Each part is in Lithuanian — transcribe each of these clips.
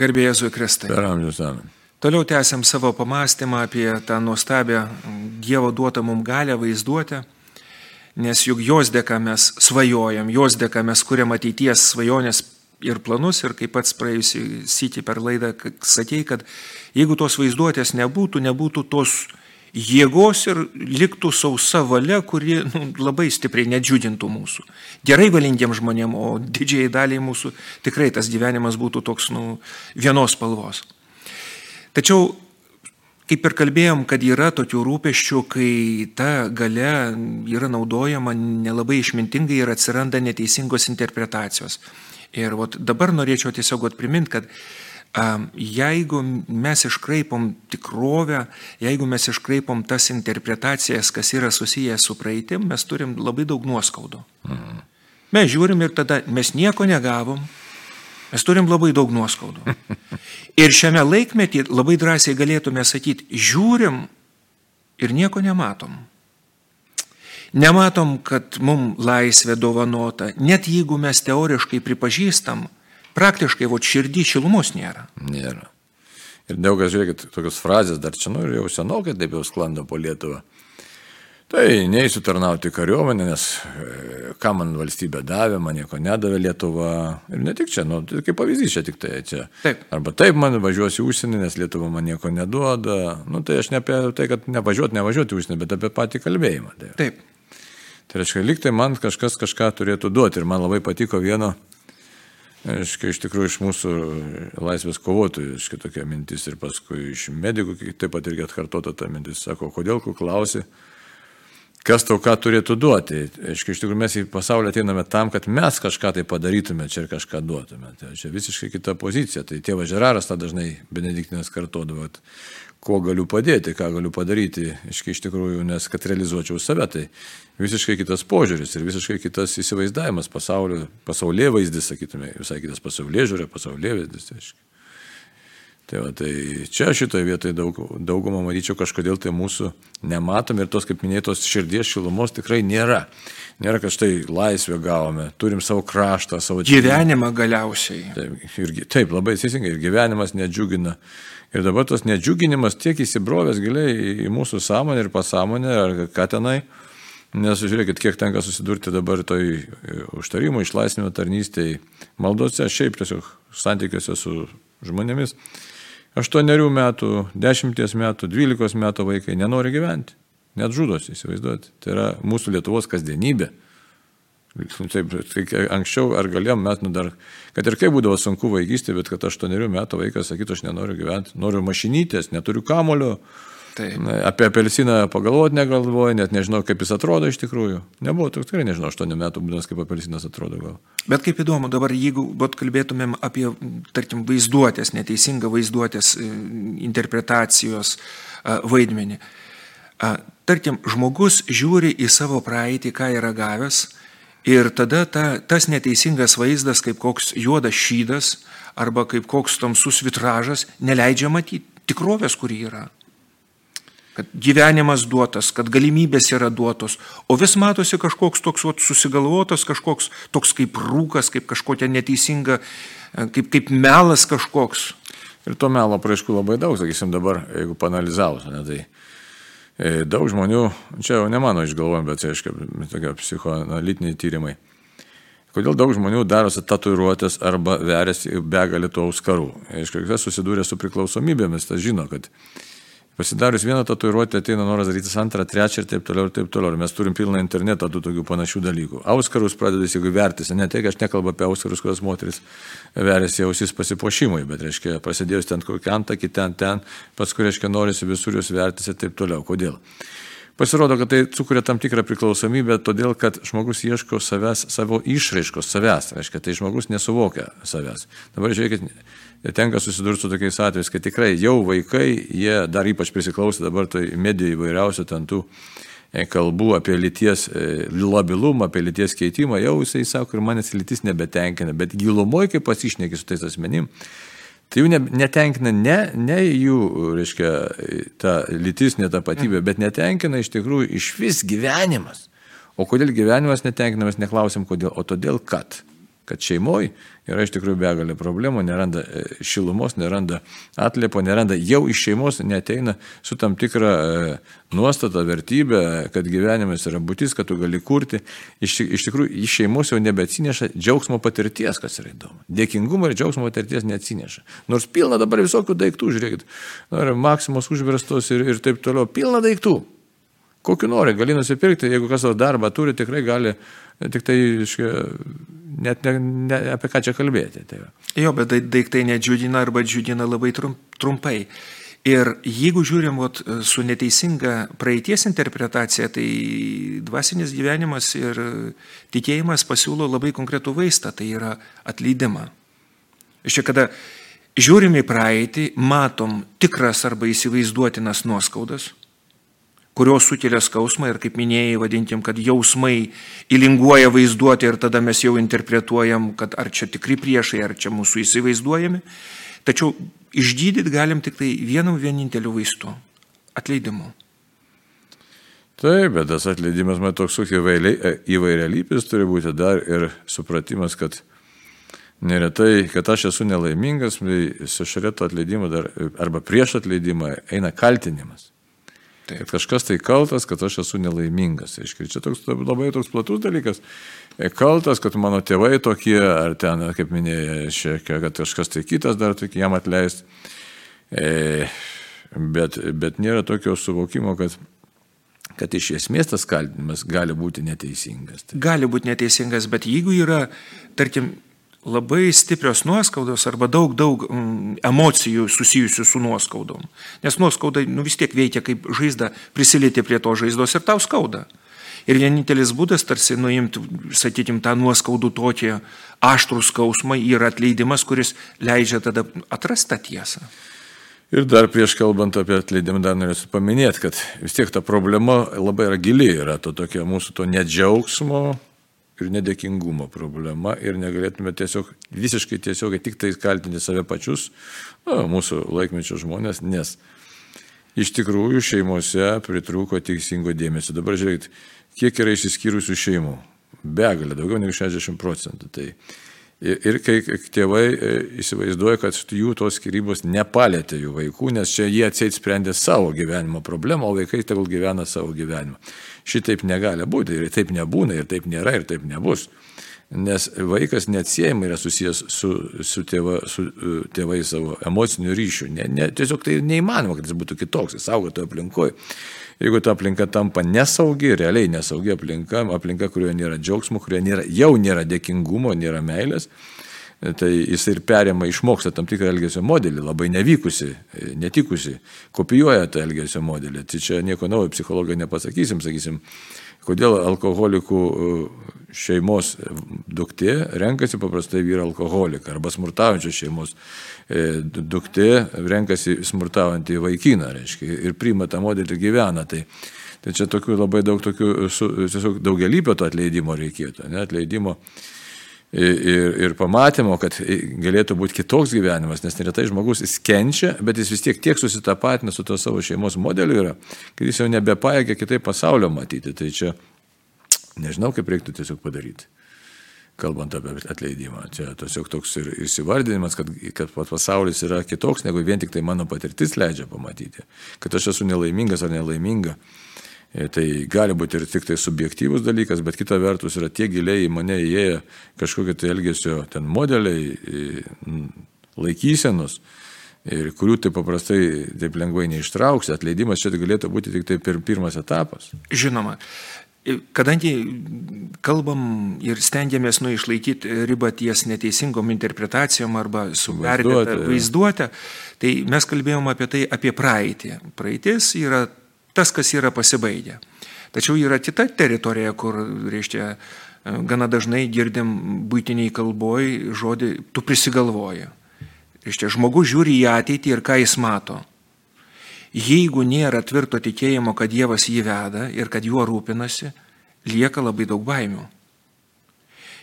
Garbėjai Jėzui Kristai. Per amžius amen. Toliau tęsiam savo pamastymą apie tą nuostabią Dievo duotą mums galę vaizduotę, nes juk jos dėka mes svajojam, jos dėka mes kuriam ateities svajonės ir planus ir kaip pats praėjusį sitį per laidą sakėjai, kad jeigu tos vaizduotės nebūtų, nebūtų tos jėgos ir liktų sausa valia, kuri nu, labai stipriai nedžiudintų mūsų. Gerai valingiems žmonėms, o didžiai daliai mūsų tikrai tas gyvenimas būtų toks nu, vienos spalvos. Tačiau, kaip ir kalbėjom, kad yra tokių rūpeščių, kai ta gale yra naudojama nelabai išmintingai ir atsiranda neteisingos interpretacijos. Ir vat, dabar norėčiau tiesiog priminti, kad jeigu mes iškraipom tikrovę, jeigu mes iškraipom tas interpretacijas, kas yra susijęs su praeitim, mes turim labai daug nuoskaudų. Mhm. Mes žiūrim ir tada mes nieko negavom, mes turim labai daug nuoskaudų. Ir šiame laikmetį labai drąsiai galėtume sakyti, žiūrim ir nieko nematom. Nematom, kad mums laisvė dovanota, net jeigu mes teoriškai pripažįstam, praktiškai vo širdį šilumos nėra. Nėra. Ir daugas, žiūrėkit, tokios frazės dar čia, nu, jau senokai taip jau sklando po Lietuvą. Tai neįsiu tarnauti kariuomenę, nes e, ką man valstybė davė, man nieko nedavė Lietuva. Ir ne tik čia, nu, tai kaip pavyzdys čia tik tai čia. Taip. Arba taip man važiuosiu užsienį, nes Lietuva man nieko neduoda. Nu, tai aš ne apie tai, kad nevažiuoti, nevažiuoti užsienį, bet apie patį kalbėjimą. Tai. Taip. Tai reiškia, liktai man kažkas kažką turėtų duoti. Ir man labai patiko vieno, aiškiai, iš tikrųjų iš mūsų laisvės kovotojų, aiškiai, tokia mintis ir paskui iš medikų taip pat irgi atkartota ta mintis. Sako, kodėl tu klausi, kas tau ką turėtų duoti. Aiškiai, iš tikrųjų mes į pasaulį ateiname tam, kad mes kažką tai padarytume čia ir kažką duotume. Tai čia visiškai kita pozicija. Tai tėvas Žeraras tą dažnai Benediktinės kartodavo, ko galiu padėti, ką galiu padaryti, iškai iš tikrųjų, nes kad realizuočiau save, tai visiškai kitas požiūris ir visiškai kitas įsivaizdavimas pasaulio, pasaulyje vaizdis, sakytume, visai kitas pasaulyje žiūrė, pasaulyje vaizdis. Aiškiai. Tai, va, tai čia šitoje vietoje daug, daugumą matyčiau kažkodėl tai mūsų nematom ir tos, kaip minėtos, širdies šilumos tikrai nėra. Nėra, kad štai laisvę gavome, turim savo kraštą, savo... Gyvenimą galiausiai. Taip, ir, taip labai teisingai, ir gyvenimas nedžiugina. Ir dabar tas nedžiuginimas tiek įsibrovęs giliai į mūsų sąmonę ir pasąmonę, ar ką tenai. Nes žiūrėkit, kiek tenka susidurti dabar toj užtarimo išlaisvinimo tarnystėje, maldose, šiaip tiesiog santykiuose su žmonėmis. 8 metų, 10 metų, 12 metų vaikai nenori gyventi. Net žudosi, įsivaizduoti. Tai yra mūsų Lietuvos kasdienybė. Taip, anksčiau ar galėjom mes, nu dar, kad ir kaip būdavo sunku vaikystė, bet kad 8 metų vaikas sakytų, aš nenoriu gyventi, noriu mašinytės, neturiu kamulio, Taip. apie apelsiną pagalvoti negalvoju, net nežinau, kaip jis atrodo iš tikrųjų. Nebuvo, tikrai nežinau, 8 metų būdas, kaip apelsinas atrodo gal. Bet kaip įdomu, dabar jeigu būt kalbėtumėm apie, tarkim, vaizduotės, neteisingą vaizduotės e, interpretacijos e, vaidmenį. Tarkim, žmogus žiūri į savo praeitį, ką yra gavęs, Ir tada ta, tas neteisingas vaizdas, kaip koks juodas šydas arba kaip koks tamsus vitražas, neleidžia matyti tikrovės, kuri yra. Kad gyvenimas duotas, kad galimybės yra duotos, o vis matosi kažkoks toks vat, susigalvotas, kažkoks toks kaip rūkas, kaip kažkokia neteisinga, kaip, kaip melas kažkoks. Ir to melo praaišku labai daug, sakysim dabar, jeigu panalizavus, ne, tai E, daug žmonių, čia jau ne mano išgalvojim, bet čia, aišku, tokie psichoanalitiniai tyrimai. Kodėl daug žmonių darosi tatuiruotės arba veriasi begalį tų auskarų? Aišku, kas susidūrė su priklausomybėmis, tas žino, kad Pasidarius vieną tatuiruotę ateina noras daryti antrą, trečią ir taip toliau ir taip toliau. Ir mes turim pilną internetą tų tokių panašių dalykų. Auskarus pradeda įsivertis, ne tai, aš nekalbu apie auskarus, kurios moteris verėsi ausis pasipošimui, bet, reiškia, prasidėjus ten kokią antakį, ten, ten, paskui, reiškia, norisi visur jūs vertis ir taip toliau. Kodėl? Pasirodo, kad tai sukuria tam tikrą priklausomybę, todėl kad žmogus ieško savęs, savo išraiškos savęs, reiškia, tai žmogus nesuvokia savęs. Dabar žiūrėkit, tenka susidurti su tokiais atvejais, kad tikrai jau vaikai, jie dar ypač prisiklausė dabar tai medijų įvairiausių ten tų e, kalbų apie lyties e, labilumą, apie lyties keitimą, jau jisai sako, ir manęs lytis nebetenkina, bet gilumoje, kai pasišneki su tais asmenim, tai jų netenkina ne, ne jų, reiškia, ta lytis, ne tapatybė, bet netenkina iš tikrųjų iš vis gyvenimas. O kodėl gyvenimas netenkina, mes neklausim kodėl, o todėl, kad kad šeimoje yra iš tikrųjų begalė problemų, neranda e, šilumos, neranda atliepo, neranda jau iš šeimos neteina su tam tikra e, nuostata, vertybė, kad gyvenimas yra būtis, kad tu gali kurti. Iš, iš tikrųjų, iš šeimos jau nebeatsineša džiaugsmo patirties, kas yra įdomu. Dėkingumo ir džiaugsmo patirties neatsineša. Nors pilna dabar visokių daiktų, žiūrėkit, ar maksimos užverstos ir, ir taip toliau, pilna daiktų. Kokiu nori, gali nusipirkti, jeigu kas savo darbą turi, tikrai gali tik tai iškia, net ne, ne, apie ką čia kalbėti. Tai jo, bet daiktai nedžiugina arba džiugina labai trumpai. Ir jeigu žiūrim vat, su neteisinga praeities interpretacija, tai dvasinis gyvenimas ir tikėjimas pasiūlo labai konkretų vaistą, tai yra atleidimą. Iš čia, kada žiūrim į praeitį, matom tikras arba įsivaizduotinas nuoskaudas, kurios sukelia skausmą ir kaip minėjai, vadintim, kad jausmai įlinguoja vaizduoti ir tada mes jau interpretuojam, kad ar čia tikri priešai, ar čia mūsų įsivaizduojami. Tačiau išgydyti galim tik tai vienu vieninteliu vaistu - atleidimu. Taip, bet tas atleidimas, man toks įvairialypis turi būti dar ir supratimas, kad neretai, kad aš esu nelaimingas, tai su šreto atleidimu dar, arba prieš atleidimą eina kaltinimas. Taip. Kad kažkas tai kaltas, kad aš esu nelaimingas. Aiškiai, čia toks labai toks platus dalykas. E, kaltas, kad mano tėvai tokie, ar ten, kaip minėjai, šiek, kad kažkas tai kitas dar tik jam atleist. E, bet, bet nėra tokio suvokimo, kad kad iš esmės tas kaltinimas gali būti neteisingas. Gali būti neteisingas, bet jeigu yra, tarkim, labai stiprios nuoskaudos arba daug, daug mm, emocijų susijusių su nuoskaudom. Nes nuoskauda nu, vis tiek veikia kaip žaizda, prisilieti prie to žaizdos ir tau skauda. Ir vienintelis būdas tarsi nuimti, sakykim, tą nuoskaudų tokį aštrų skausmą yra atleidimas, kuris leidžia tada atrasti tą tiesą. Ir dar prieš kalbant apie atleidimą, dar norėsiu paminėti, kad vis tiek ta problema labai yra gili, yra to tokio mūsų to nedžiaugsmo, ir nedėkingumo problema ir negalėtume tiesiog visiškai tiesiogiai tik tai kaltinti save pačius, na, mūsų laikmečio žmonės, nes iš tikrųjų šeimose pritrūko teisingo dėmesio. Dabar žiūrėkit, kiek yra išsiskyrusių šeimų. Begalė, daugiau negu 60 procentų. Tai Ir kai tėvai e, įsivaizduoja, kad jų tos skirybos nepalėtė jų vaikų, nes čia jie atseit sprendė savo gyvenimo problemą, o vaikai tegul gyvena savo gyvenimą. Šitaip negali būti ir taip nebūna, ir taip nėra, ir taip nebus. Nes vaikas neatsiejamai yra susijęs su, su, tėva, su e, tėvai savo emociniu ryšiu. Ne, ne, tiesiog tai neįmanoma, kad jis būtų kitoks, jis toje aplinkoje. Jeigu ta aplinka tampa nesaugi, realiai nesaugi aplinka, aplinka, kurioje nėra džiaugsmo, kurioje nėra, jau nėra dėkingumo, nėra meilės, tai jis ir perima, išmoksta tam tikrą elgesio modelį, labai nevykusi, netikusi, kopijuoja tą elgesio modelį. Tai čia nieko naujo psichologai nepasakysim, sakysim, kodėl alkoholikų šeimos duktė renkasi paprastai vyrą alkoholiką arba smurtaujančios šeimos E, duktė renkasi smurtaujantį vaikiną, reiškia, ir priima tą modelį ir gyvena. Tai, tai čia tokių labai daug tokių, su, tiesiog daugelįpio to atleidimo reikėtų, ne, atleidimo ir, ir pamatymo, kad galėtų būti kitoks gyvenimas, nes neretai žmogus jis kenčia, bet jis vis tiek tiek susitapatina su to savo šeimos modeliu yra, kad jis jau nebepaėgia kitaip pasaulio matyti. Tai čia nežinau, kaip reiktų tiesiog padaryti kalbant apie atleidimą. Čia tiesiog toks ir įsivardinimas, kad, kad pasaulis yra kitoks, negu vien tik tai mano patirtis leidžia pamatyti. Kad aš esu nelaimingas ar nelaiminga. E, tai gali būti ir tik tai subjektyvus dalykas, bet kita vertus yra tie giliai į mane įėję kažkokie tai elgesio ten modeliai, laikysenos, ir kurių taip paprastai taip lengvai neištrauksi. Atleidimas čia galėtų būti tik tai per pirmas etapas. Žinoma, Kadangi kalbam ir stengiamės nu išlaikyti ribą ties neteisingom interpretacijom arba su perdėta vaizduotė, tai mes kalbėjom apie tai, apie praeitį. Praeitis yra tas, kas yra pasibaigę. Tačiau yra kita teritorija, kur, reiškia, gana dažnai girdim būtiniai kalboj žodį tu prisigalvoji. Reiškia, žmogus žiūri į ateitį ir ką jis mato. Jeigu nėra tvirto tikėjimo, kad Dievas jį veda ir kad juo rūpinasi, lieka labai daug baimių.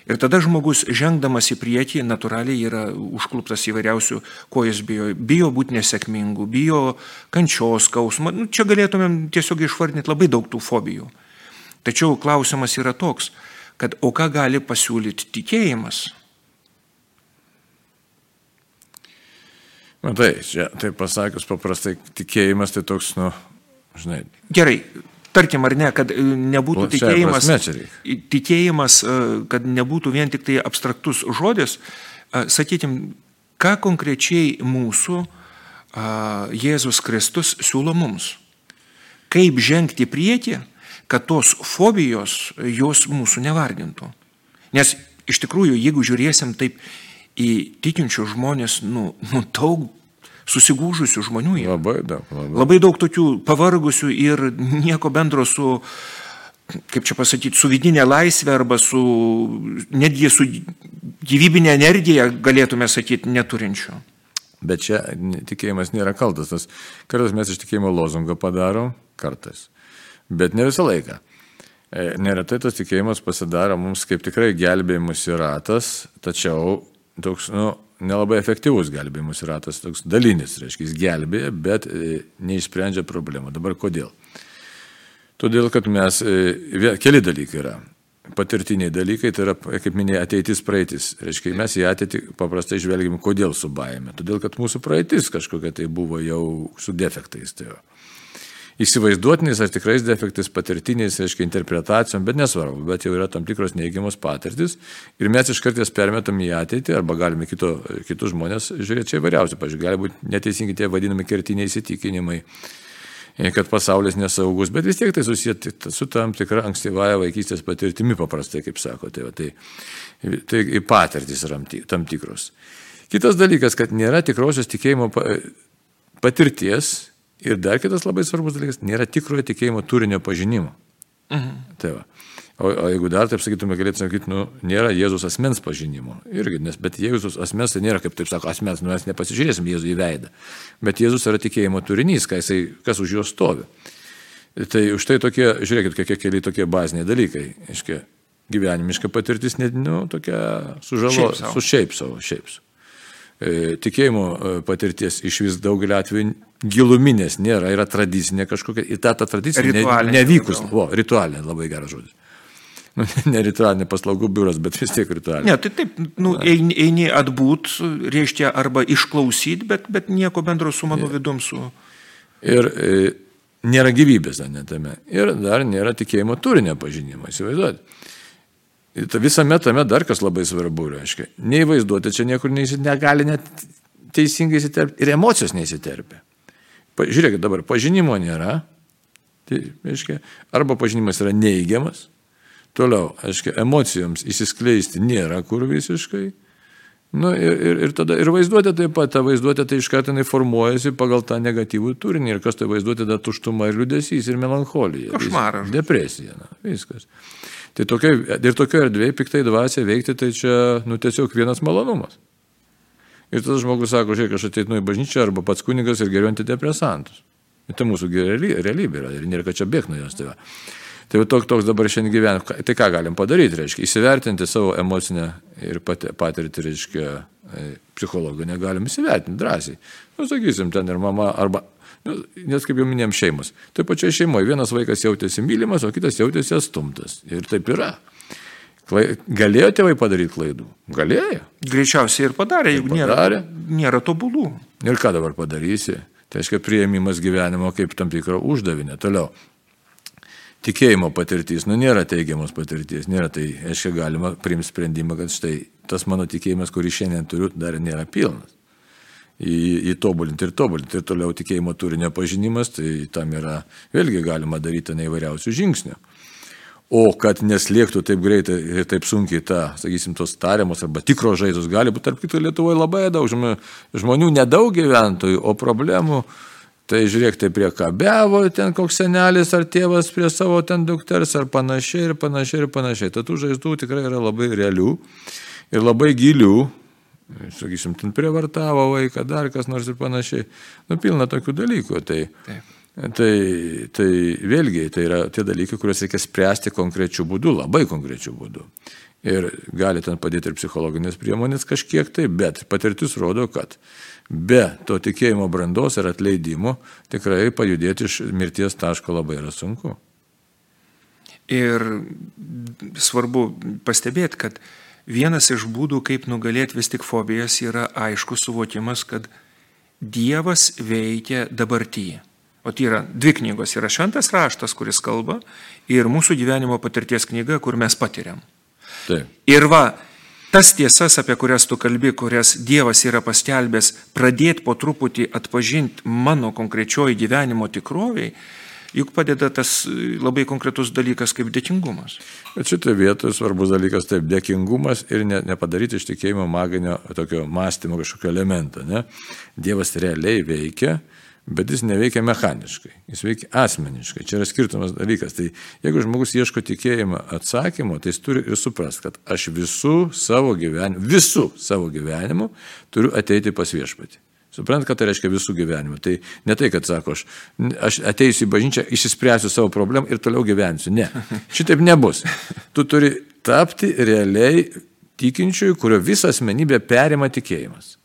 Ir tada žmogus, žengdamas į priekį, natūraliai yra užkluptas įvairiausių, ko jis bijo. Bijo būti nesėkmingu, bijo kančios, skausmo. Nu, čia galėtumėm tiesiog išvardinti labai daug tų fobijų. Tačiau klausimas yra toks, kad o ką gali pasiūlyti tikėjimas? Matai, čia taip pasakius paprastai tikėjimas tai toks, nu, žinai. Gerai, tarkim ar ne, kad e, nebūtų tikėjimas, tikėjimas, e, kad nebūtų vien tik tai abstraktus žodis, sakytim, ką konkrečiai mūsų Jėzus Kristus siūlo mums. Kaip žengti į priekį, kad tos fobijos jos mūsų nevardintų. Nes iš tikrųjų, jeigu žiūrėsim taip į tikinčius žmonės, nu, nu daug susigūžusių žmonių yra. Labai daug, labai. Labai daug tokių pavargusių ir nieko bendro su, kaip čia pasakyti, su vidinė laisvė arba su, netgi su gyvybinė energija, galėtume sakyti, neturinčių. Bet čia tikėjimas nėra kaltas. Tas kartais mes iš tikėjimo lozungą padarom, kartais. Bet ne visą laiką. E, Neretai tas tikėjimas pasidaro mums kaip tikrai gelbėjimus ratas, tačiau toks, nu, nelabai efektyvus gelbėjimus ratas, toks dalinis, reiškia, jis gelbėja, bet e, neišsprendžia problemų. Dabar kodėl? Todėl, kad mes, e, keli dalykai yra. Patirtiniai dalykai, tai yra, kaip minėjai, ateitis praeitis. Reiškia, mes į ateitį paprastai žvelgiam, kodėl su baime. Todėl, kad mūsų praeitis kažkokia tai buvo jau su defektais. Tai va. Įsivaizduotiniais ar tikrais defektais, patirtiniais, reiškia, interpretacijom, bet nesvarbu, bet jau yra tam tikros neigiamos patirtis ir mes iš karties permetam į ateitį arba galime kito, kitus žmonės žiūrėti čia įvairiausiai. Pavyzdžiui, gali būti neteisingi tie vadinami kertiniai įsitikinimai, e, kad pasaulis nesaugus, bet vis tiek tai susiję su tam tikra ankstyvąją vaikystės patirtimi paprastai, kaip sako. Tai, tai, tai patirtis yra tam tikros. Kitas dalykas, kad nėra tikrosios tikėjimo pa- patirties ir dar kitas labai svarbus dalykas, nėra tikrojo tikėjimo turinio pažinimo. Mhm. Tai va. O, o jeigu dar taip sakytume, galėtume sakyti, nu, nėra Jėzus asmens pažinimo. Irgi, nes, bet Jėzus asmens tai nėra, kaip taip sako, asmens, nu, mes nepasižiūrėsim Jėzų į veidą. Bet Jėzus yra tikėjimo turinys, ką jisai, kas už jo stovi. Tai už tai tokie, žiūrėkit, kokie keli tokie baziniai dalykai. Iškia, gyvenimiška patirtis, net, nu, tokia sužalo, su šiaip savo, šiaip sau. E, Tikėjimo e, patirties iš vis daugelį atvejų giluminės nėra, yra tradicinė kažkokia, ir ta, ta tradicija ne, Ritualinė nevykus, labiau. o, ritualinė, labai geras žodis. Nu, ne ritualinė paslaugų biuras, bet vis tiek ritualinė. Ne, tai taip, nu, eini, eini atbūt, reiškia, arba išklausyti, bet, bet nieko bendro su mano vidum su... Ir e, nėra gyvybės dar netame. Ir dar nėra tikėjimo turinio pažinimo, įsivaizduoti. Ta visame tame dar kas labai svarbu, reiškia. Nei vaizduoti čia niekur neįsit, negali net teisingai įsiterpti. Ir emocijos neįsiterpia. Žiūrėkit, dabar pažinimo nėra. Tai, reiškia, arba pažinimas yra neigiamas. Toliau, aiškiai, emocijoms įsiskleisti nėra kur visiškai. Nu, ir, ir, ir tada ir vaizduotė taip pat, ta vaizduotė tai iš karto jinai formuojasi pagal tą negatyvų turinį ir kas tai vaizduotė, da tuštuma ir liūdėsys ir melancholija. Košmaras. Depresija, na, viskas. Tai tokia, ir tokio erdvėje piktai dvasia veikti, tai čia, nu, tiesiog vienas malonumas. Ir tada žmogus sako, žiūrėk, aš ateinu į bažnyčią arba pats kunigas ir geriu antidepresantus. Ir tai mūsų realybė yra ir nėra, kad čia bėg nuo jos. Tai, va. tai toks, toks dabar šiandien gyvenime. Ką- Tai ką galim padaryti, reiškia, įsivertinti savo emocinę ir pati- patirtį, reiškia, e, psichologinę galim įsivertinti drąsiai. Nu, sakysim, ten ir mama arba, nes kaip jau minėjom, šeimos. Taip pačioje šeimoje vienas vaikas jautėsi mylimas, o kitas jautėsi atstumtas. Ir taip yra. Galėjo tėvai padaryti klaidų? Galėjo. Greičiausiai ir padarė, jeigu nėra, padarė. nėra tobulų. Ir ką dabar padarysi? Tai reiškia prieimimas gyvenimo kaip tam tikro uždavinio. Toliau. Tikėjimo patirtis, nu nėra teigiamos patirties, nėra tai, reiškia, galima priimti sprendimą, kad štai tas mano tikėjimas, kurį šiandien turiu, dar nėra pilnas. Įtobulinti ir tobulinti. Ir toliau tikėjimo turinio pažinimas, tai tam yra, vėlgi galima daryti neįvairiausių žingsnių. O kad neslėgtų taip greitai ir taip sunkiai ta, sakysim, tos tariamos arba tikros žaizdos, gali būti, tarp kitų, Lietuvoje labai daug žmonių nedaug gyventojų, o problemų, tai žiūrėk, tai prie kabevo ten koks senelis ar tėvas prie savo ten dukters ar panašiai ir panašiai ir panašiai. Tad tų žaizdų tikrai yra labai realių ir labai gilių, sakysim, ten prievartavo vaiką, dar kas nors ir panašiai. Nu, pilna tokių dalykų. Tai, Taip. Tai, tai vėlgi, tai yra tie dalykai, kuriuos reikia spręsti konkrečių būdų, labai konkrečių būdų. Ir gali ten padėti ir psichologinės priemonės kažkiek tai, bet patirtis rodo, kad be to tikėjimo brandos ir atleidimo tikrai pajudėti iš mirties taško labai yra sunku. Ir svarbu pastebėti, kad vienas iš būdų, kaip nugalėti vis tik fobijas, yra aiškus suvokimas, kad Dievas veikia dabartyje. O tai yra dvi knygos. Yra šventas raštas, kuris kalba, ir mūsų gyvenimo patirties knyga, kur mes patiriam. Taip. Ir va, tas tiesas, apie kurias tu kalbi, kurias Dievas yra paskelbęs, pradėti po truputį atpažinti mano konkrečioji gyvenimo tikroviai, juk padeda tas labai konkretus dalykas kaip dėkingumas. Bet šitoje vietoje svarbus dalykas taip, dėkingumas ir ne, nepadaryti iš tikėjimo maginio tokio mąstymo kažkokio elemento. Ne? Dievas realiai veikia, bet jis neveikia mechaniškai, jis veikia asmeniškai. Čia yra skirtumas dalykas. Tai jeigu žmogus ieško tikėjimo atsakymo, tai jis turi ir suprasti, kad aš visų savo gyvenimu, visų savo gyvenimu turiu ateiti pas viešpatį. Suprant, kad tai reiškia visų gyvenimų. Tai ne tai, kad sako, aš, aš ateisiu į bažnyčią, išsispręsiu savo problemą ir toliau gyvensiu. Ne. Šitaip nebus. Tu turi tapti realiai tikinčiųjų, kurio visą asmenybę perima tikėjimas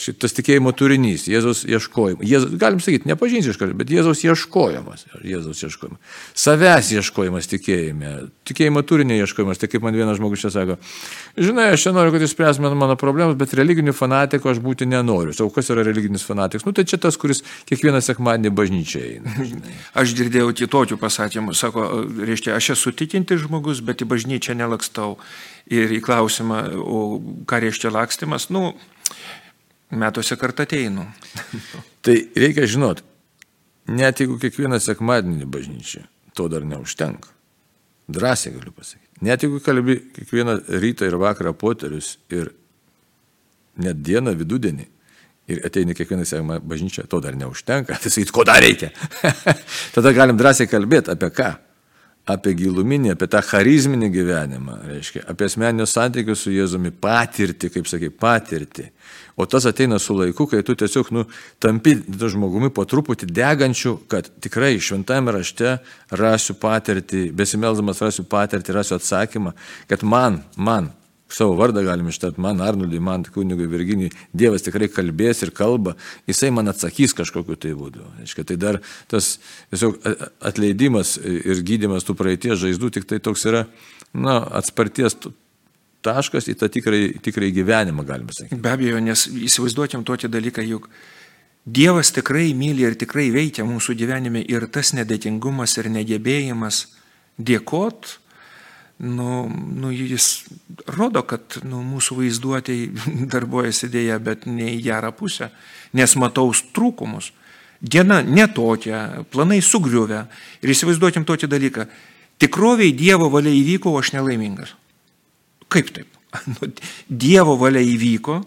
šitas tikėjimo turinys, Jėzaus ieškojimas. Jėzus, galim sakyti, nepažinsiu iš karto, bet Jėzaus ieškojimas. Jėzaus ieškojimas. Savęs ieškojimas tikėjime. Tikėjimo turinio ieškojimas. Tai kaip man vienas žmogus čia sako, žinai, aš čia noriu, kad jūs spręstumėte mano problemas, bet religinių fanatikų aš būti nenoriu. Sau kas yra religinis fanatikas? Nu, tai čia tas, kuris kiekvieną sekmadienį bažnyčiai eina. Žinai. Aš girdėjau kitokių pasakymų. Sako, reiškia, aš esu tikintis žmogus, bet į bažnyčią nelakstau. Ir į klausimą, o ką reiškia lakstimas, nu, metuose kartą ateinu. tai reikia žinot, net jeigu kiekvieną sekmadienį bažnyčia, to dar neužtenka. Drąsiai galiu pasakyti. Net jeigu kalbi kiekvieną rytą ir vakarą poterius ir net dieną vidudienį ir ateini kiekvieną sekmadienį bažnyčią, to dar neužtenka. Tai sakyt, ko dar reikia? Tada galim drąsiai kalbėti apie ką? Apie giluminį, apie tą charizminį gyvenimą, reiškia, apie asmeninius santykius su Jėzumi, patirti, kaip sakai, patirti. O tas ateina su laiku, kai tu tiesiog, nu, tampi žmogumi po truputį degančių, kad tikrai šventame rašte rasiu patirtį, besimelzamas rasiu patirtį, rasiu atsakymą, kad man, man, savo vardą galim ištarti, man Arnoldui, man kunigui Virginijui, Dievas tikrai kalbės ir kalba, jisai man atsakys kažkokiu tai būdu. Aiškia, tai dar tas tiesiog atleidimas ir gydimas tų praeities žaizdų tik tai toks yra, na, atsparties taškas į tą tikrai, tikrai gyvenimą, galime sakyti. Be abejo, nes įsivaizduokim tokį dalyką, juk Dievas tikrai myli ir tikrai veikia mūsų gyvenime ir tas nedėtingumas ir negebėjimas dėkot, nu, nu, jis rodo, kad nu, mūsų vaizduotėjai darbuojasi dėja, bet ne į gerą pusę, nes matau trūkumus. Diena netokia, planai sugriuvę. Ir įsivaizduokim tokį dalyką. Tikroviai Dievo valia įvyko, o aš nelaimingas. Kaip taip? Nu, dievo valia įvyko,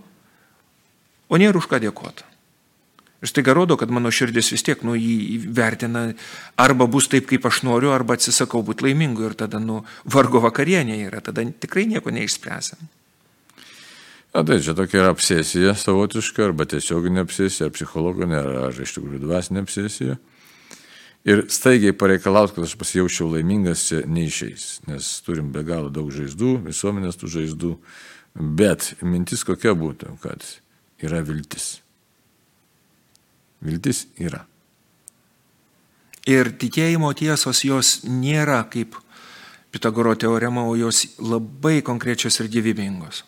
o nėra už ką dėkoti. Ir tai rodo, kad mano širdis vis tiek, nu, jį vertina, arba bus taip, kaip aš noriu, arba atsisakau būti laimingu ir tada, nu, vargo vakarienė yra, tada tikrai nieko neišspręsim. Na tai čia tokia yra obsesija savotiška, arba tiesioginė obsesija, ar psichologinė, ar iš tikrųjų dvasinė obsesija. Ir staigiai pareikalaut, kad aš pasijaučiau laimingas, čia neišeis, nes turim be galo daug žaizdų, visuomenės tų žaizdų, bet mintis kokia būtų, kad yra viltis. Viltis yra. Ir tikėjimo tiesos jos nėra kaip Pitagoro teorema, o jos labai konkrečios ir gyvybingos.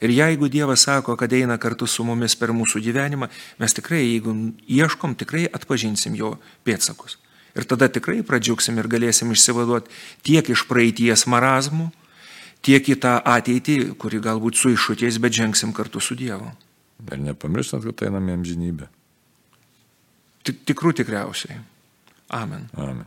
Ir jeigu Dievas sako, kad eina kartu su mumis per mūsų gyvenimą, mes tikrai, jeigu ieškom, tikrai atpažinsim jo pėtsakus. Ir tada tikrai pradžiugsim ir galėsim išsivaduoti tiek iš praeities marazmų, tiek į tą ateitį, kuri galbūt su iššūkiais, bet žengsim kartu su Dievu. Ir nepamirštant, kad einame amžinybę. Tikrų tikriausiai. Amen. Amen.